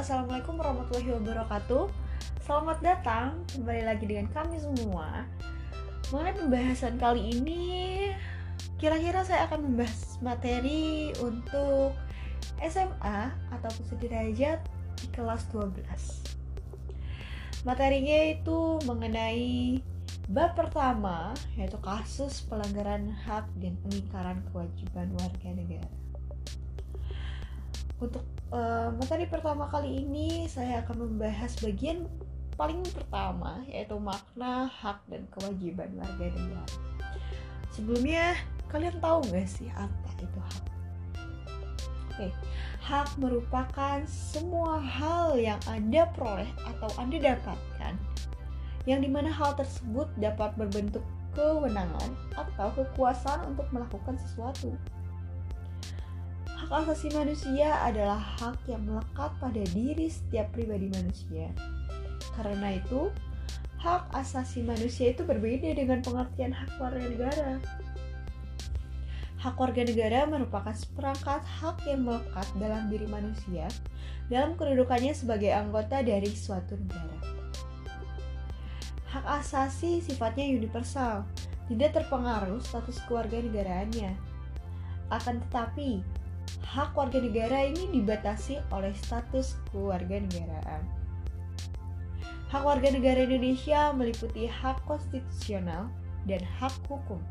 Assalamualaikum warahmatullahi wabarakatuh. Selamat datang kembali lagi dengan kami semua. Mengenai pembahasan kali ini Kira-kira saya akan membahas materi untuk SMA atau sederajat di kelas 12 Materinya itu mengenai bab pertama yaitu kasus pelanggaran hak dan pengingkaran kewajiban warga negara. Untuk uh, materi pertama kali ini saya akan membahas bagian paling pertama yaitu makna hak dan kewajiban warga negara. Sebelumnya kalian tahu nggak sih apa itu hak? Oke, hak merupakan semua hal yang Anda peroleh atau Anda dapatkan yang di mana hal tersebut dapat berbentuk kewenangan atau kekuasaan untuk melakukan sesuatu. Hak asasi manusia adalah hak yang melekat pada diri setiap pribadi manusia. Karena itu, hak asasi manusia itu berbeda dengan pengertian hak warga negara. Hak warga negara merupakan seperangkat hak yang melekat dalam diri manusia dalam kedudukannya sebagai anggota dari suatu negara. Hak asasi sifatnya universal, tidak terpengaruh status keluarga negaraannya. Akan tetapi, hak warga negara ini dibatasi oleh status keluarga negaraan. Hak warga negara Indonesia meliputi hak konstitusional dan hak hukum.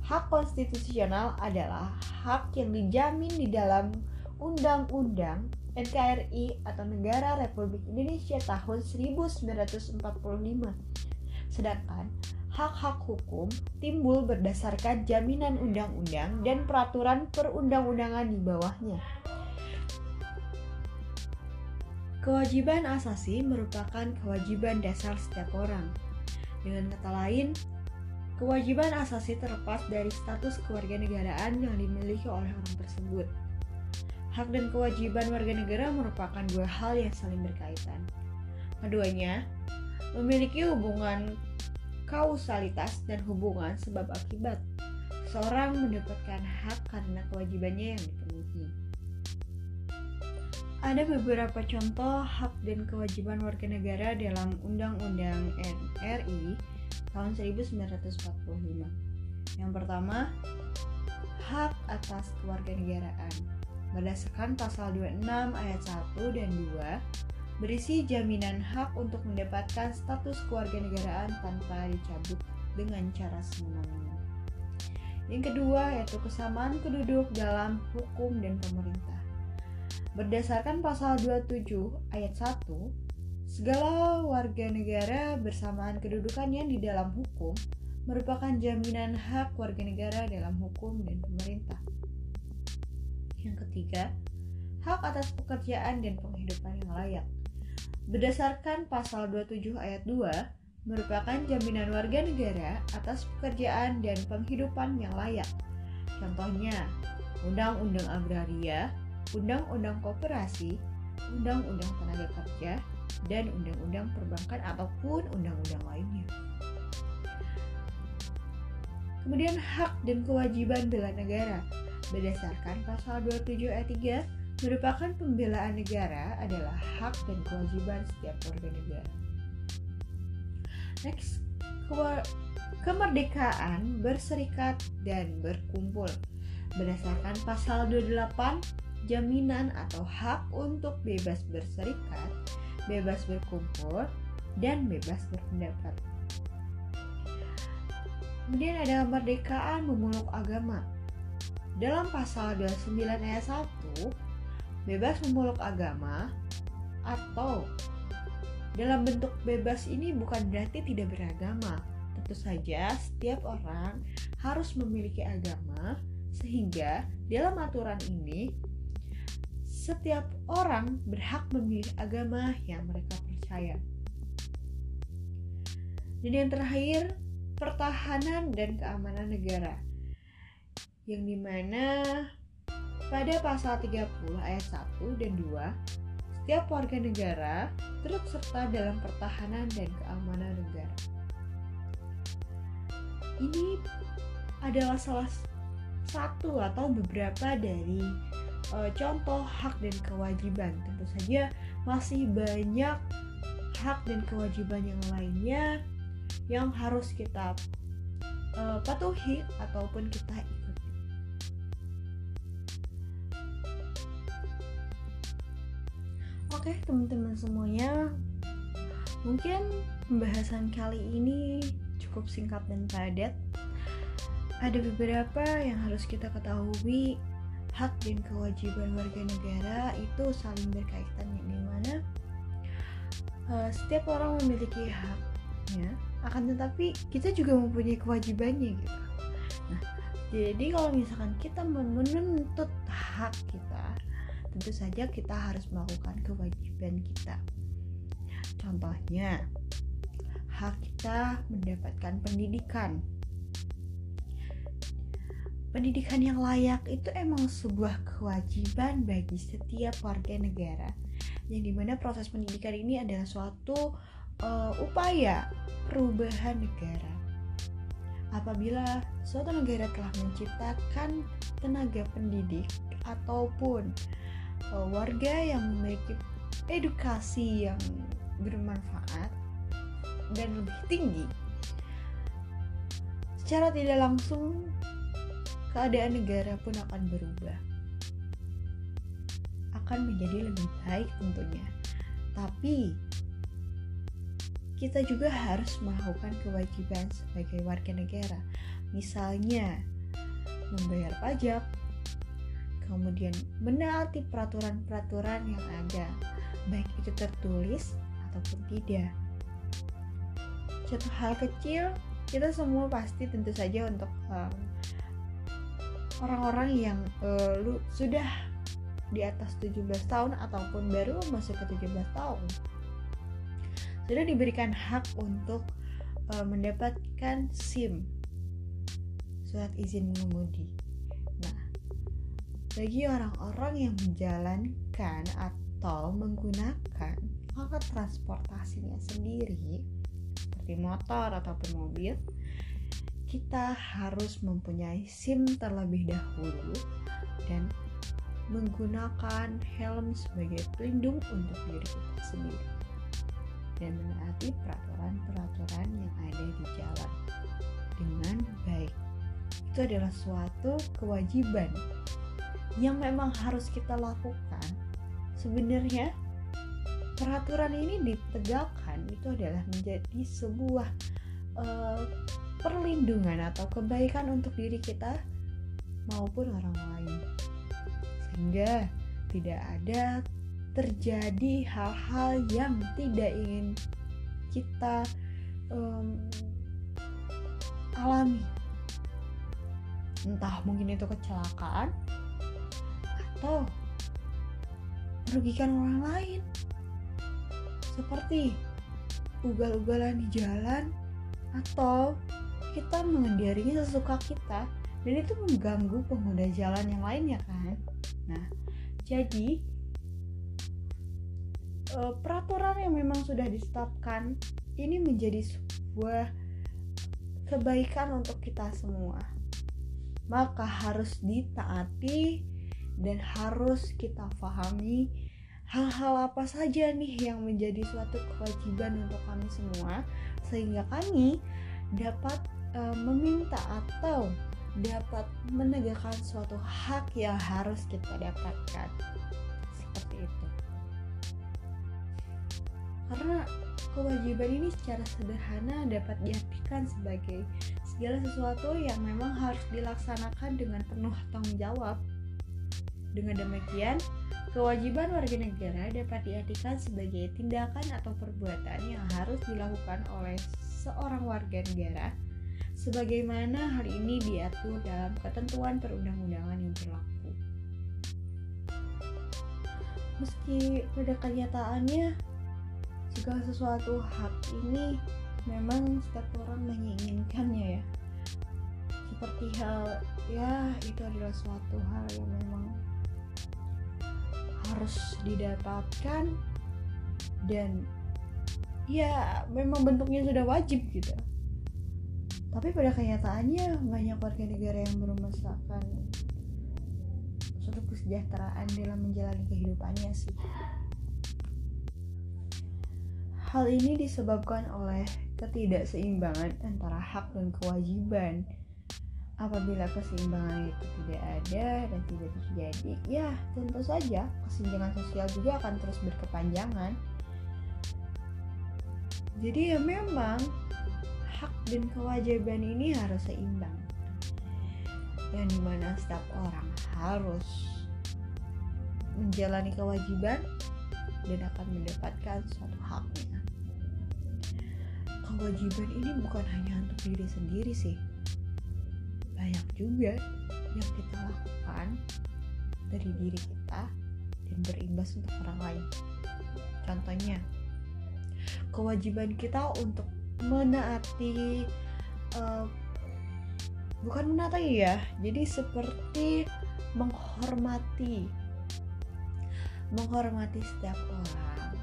Hak konstitusional adalah hak yang dijamin di dalam Undang-Undang NKRI atau Negara Republik Indonesia tahun 1945. Sedangkan hak-hak hukum timbul berdasarkan jaminan undang-undang dan peraturan perundang-undangan di bawahnya. Kewajiban asasi merupakan kewajiban dasar setiap orang. Dengan kata lain, kewajiban asasi terlepas dari status kewarganegaraan yang dimiliki oleh orang tersebut. Hak dan kewajiban warga negara merupakan dua hal yang saling berkaitan. Keduanya memiliki hubungan kausalitas dan hubungan sebab akibat. Seorang mendapatkan hak karena kewajibannya yang dipenuhi. Ada beberapa contoh hak dan kewajiban warga negara dalam Undang-Undang NRI tahun 1945. Yang pertama, hak atas kewarganegaraan. Berdasarkan pasal 26 ayat 1 dan 2, berisi jaminan hak untuk mendapatkan status kewarganegaraan tanpa dicabut dengan cara semena-mena. Yang kedua yaitu kesamaan keduduk dalam hukum dan pemerintah. Berdasarkan pasal 27 ayat 1, segala warga negara bersamaan kedudukannya di dalam hukum merupakan jaminan hak warga negara dalam hukum dan pemerintah. Yang ketiga, hak atas pekerjaan dan penghidupan yang layak. Berdasarkan pasal 27 ayat 2, merupakan jaminan warga negara atas pekerjaan dan penghidupan yang layak. Contohnya, Undang-Undang Agraria, Undang-Undang Koperasi, Undang-Undang Tenaga Kerja, dan Undang-Undang Perbankan ataupun undang-undang lainnya. Kemudian hak dan kewajiban bela negara berdasarkan pasal 27 ayat 3 merupakan pembelaan negara adalah hak dan kewajiban setiap warga negara. Next, kemerdekaan berserikat dan berkumpul berdasarkan pasal 28 jaminan atau hak untuk bebas berserikat, bebas berkumpul, dan bebas berpendapat. Kemudian ada kemerdekaan memeluk agama. Dalam pasal 29 ayat 1, bebas memeluk agama atau dalam bentuk bebas ini bukan berarti tidak beragama. Tentu saja setiap orang harus memiliki agama sehingga dalam aturan ini setiap orang berhak memilih agama yang mereka percaya. Dan yang terakhir, pertahanan dan keamanan negara. Yang di mana pada pasal 30 ayat 1 dan 2, setiap warga negara turut serta dalam pertahanan dan keamanan negara. Ini adalah salah satu atau beberapa dari uh, contoh hak dan kewajiban. Tentu saja masih banyak hak dan kewajiban yang lainnya yang harus kita uh, patuhi ataupun kita Oke, teman-teman semuanya, mungkin pembahasan kali ini cukup singkat dan padat. Ada beberapa yang harus kita ketahui. Hak dan kewajiban warga negara itu saling berkaitan yang di mana uh, setiap orang memiliki haknya akan tetapi kita juga mempunyai kewajibannya gitu. Nah jadi kalau misalkan kita menuntut hak kita tentu saja kita harus melakukan kewajiban kita contohnya hak kita mendapatkan pendidikan Pendidikan yang layak itu emang sebuah kewajiban bagi setiap warga negara yang di mana proses pendidikan ini adalah suatu uh, upaya perubahan negara. Apabila suatu negara telah menciptakan tenaga pendidik ataupun uh, warga yang memiliki edukasi yang bermanfaat dan lebih tinggi, secara tidak langsung keadaan negara pun akan berubah. Akan menjadi lebih baik tentunya. Tapi kita juga harus melakukan kewajiban sebagai warga negara. Misalnya membayar pajak, kemudian menaati peraturan-peraturan yang ada, baik itu tertulis ataupun tidak. Contoh hal kecil, kita semua pasti tentu saja untuk um, orang-orang yang uh, lu sudah di atas 17 tahun ataupun baru masuk ke 17 tahun sudah diberikan hak untuk uh, mendapatkan SIM surat izin mengemudi. Bagi orang-orang yang menjalankan atau menggunakan alat transportasinya sendiri seperti motor ataupun mobil, kita harus mempunyai SIM terlebih dahulu dan menggunakan helm sebagai pelindung untuk diri kita sendiri dan menaati peraturan-peraturan yang ada di jalan dengan baik. Itu adalah suatu kewajiban yang memang harus kita lakukan. Sebenarnya peraturan ini ditegakkan itu adalah menjadi sebuah uh, perlindungan atau kebaikan untuk diri kita maupun orang lain sehingga tidak ada terjadi hal-hal yang tidak ingin kita um, alami entah mungkin itu kecelakaan atau merugikan orang lain. Seperti ugal-ugalan di jalan atau kita mengendarinya sesuka kita dan itu mengganggu pengguna jalan yang lainnya kan? Nah jadi uh, peraturan yang memang sudah ditetapkan ini menjadi sebuah kebaikan untuk kita semua. Maka harus ditaati dan harus kita pahami hal-hal apa saja nih yang menjadi suatu kewajiban untuk kami semua sehingga kami dapat uh, meminta atau dapat menegakkan suatu hak yang harus kita dapatkan. Seperti itu. Karena kewajiban ini secara sederhana dapat diartikan sebagai segala sesuatu yang memang harus dilaksanakan dengan penuh tanggung jawab dengan demikian kewajiban warga negara dapat diartikan sebagai tindakan atau perbuatan yang harus dilakukan oleh seorang warga negara sebagaimana hal ini diatur dalam ketentuan perundang-undangan yang berlaku. Meski pada kenyataannya segala sesuatu hak ini memang setiap orang menginginkannya ya. Seperti hal ya itu adalah suatu hal yang memang harus didapatkan dan ya memang bentuknya sudah wajib gitu tapi pada kenyataannya banyak warga negara yang belum merasakan suatu kesejahteraan dalam menjalani kehidupannya sih. Hal ini disebabkan oleh ketidakseimbangan antara hak dan kewajiban. Apabila keseimbangan itu tidak ada dan tidak terjadi, ya tentu saja kesenjangan sosial juga akan terus berkepanjangan. Jadi ya memang hak dan kewajiban ini harus seimbang. Yang di mana setiap orang harus menjalani kewajiban dan akan mendapatkan suatu haknya. Kewajiban ini bukan hanya untuk diri sendiri sih. Banyak juga yang kita lakukan dari diri kita dan berimbas untuk orang lain. Contohnya, kewajiban kita untuk menaati uh, bukan menaati ya jadi seperti menghormati menghormati setiap orang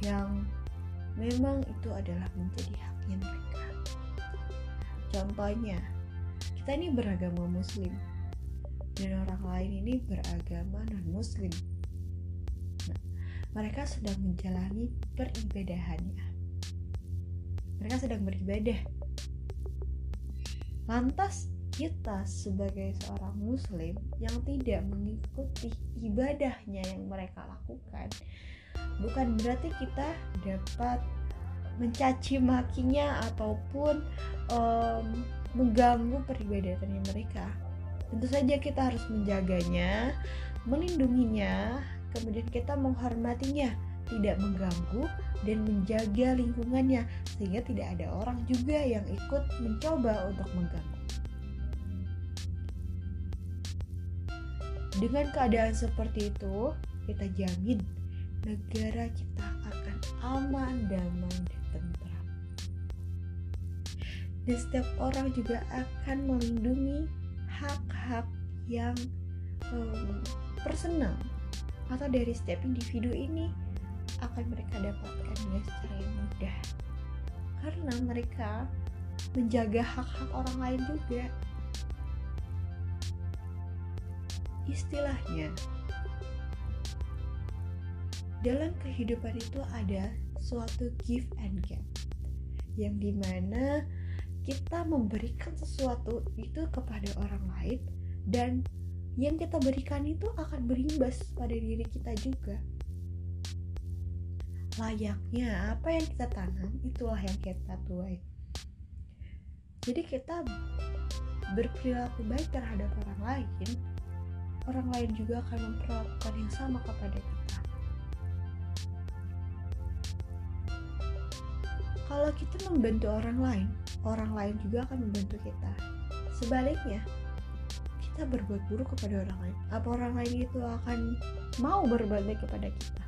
yang memang itu adalah menjadi haknya mereka contohnya kita ini beragama muslim. Dan orang lain ini beragama non muslim nah, mereka sedang menjalani peribadahannya. Mereka sedang beribadah. Lantas kita sebagai seorang muslim yang tidak mengikuti ibadahnya yang mereka lakukan bukan berarti kita dapat mencaci makinya ataupun um, mengganggu peribadatannya mereka tentu saja kita harus menjaganya melindunginya kemudian kita menghormatinya tidak mengganggu dan menjaga lingkungannya sehingga tidak ada orang juga yang ikut mencoba untuk mengganggu. Dengan keadaan seperti itu, kita jamin negara kita akan aman, damai. Dan setiap orang juga akan melindungi hak-hak yang um, personal. Atau dari setiap individu ini akan mereka dapatkan dengan secara yang mudah. Karena mereka menjaga hak-hak orang lain juga. Istilahnya dalam kehidupan itu ada suatu give and get. Yang di mana kita memberikan sesuatu itu kepada orang lain dan yang kita berikan itu akan berimbas pada diri kita juga. Layaknya apa yang kita tanam itulah yang kita tuai. Jadi kita berperilaku baik terhadap orang lain orang lain juga akan memperlakukan yang sama kepada kita. Kalau kita membantu orang lain orang lain juga akan membantu kita. Sebaliknya kita berbuat buruk kepada orang lain. Apa orang lain itu akan mau berbuat baik kepada kita?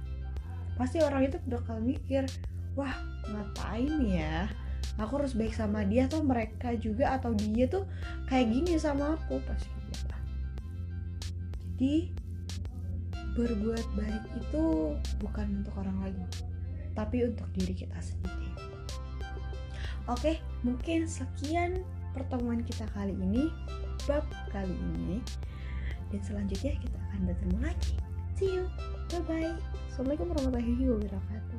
Pasti orang itu bakal mikir wah ngapain ya? Aku harus baik sama dia atau mereka juga atau dia tuh kayak gini sama aku? Pasti gitu. Jadi berbuat baik itu bukan untuk orang lain tapi untuk diri kita sendiri oke mungkin sekian pertemuan kita kali ini bab kali ini. Dan selanjutnya kita akan bertemu lagi. See you. Bye bye Assalamualaikum warahmatullahi wabarakatuh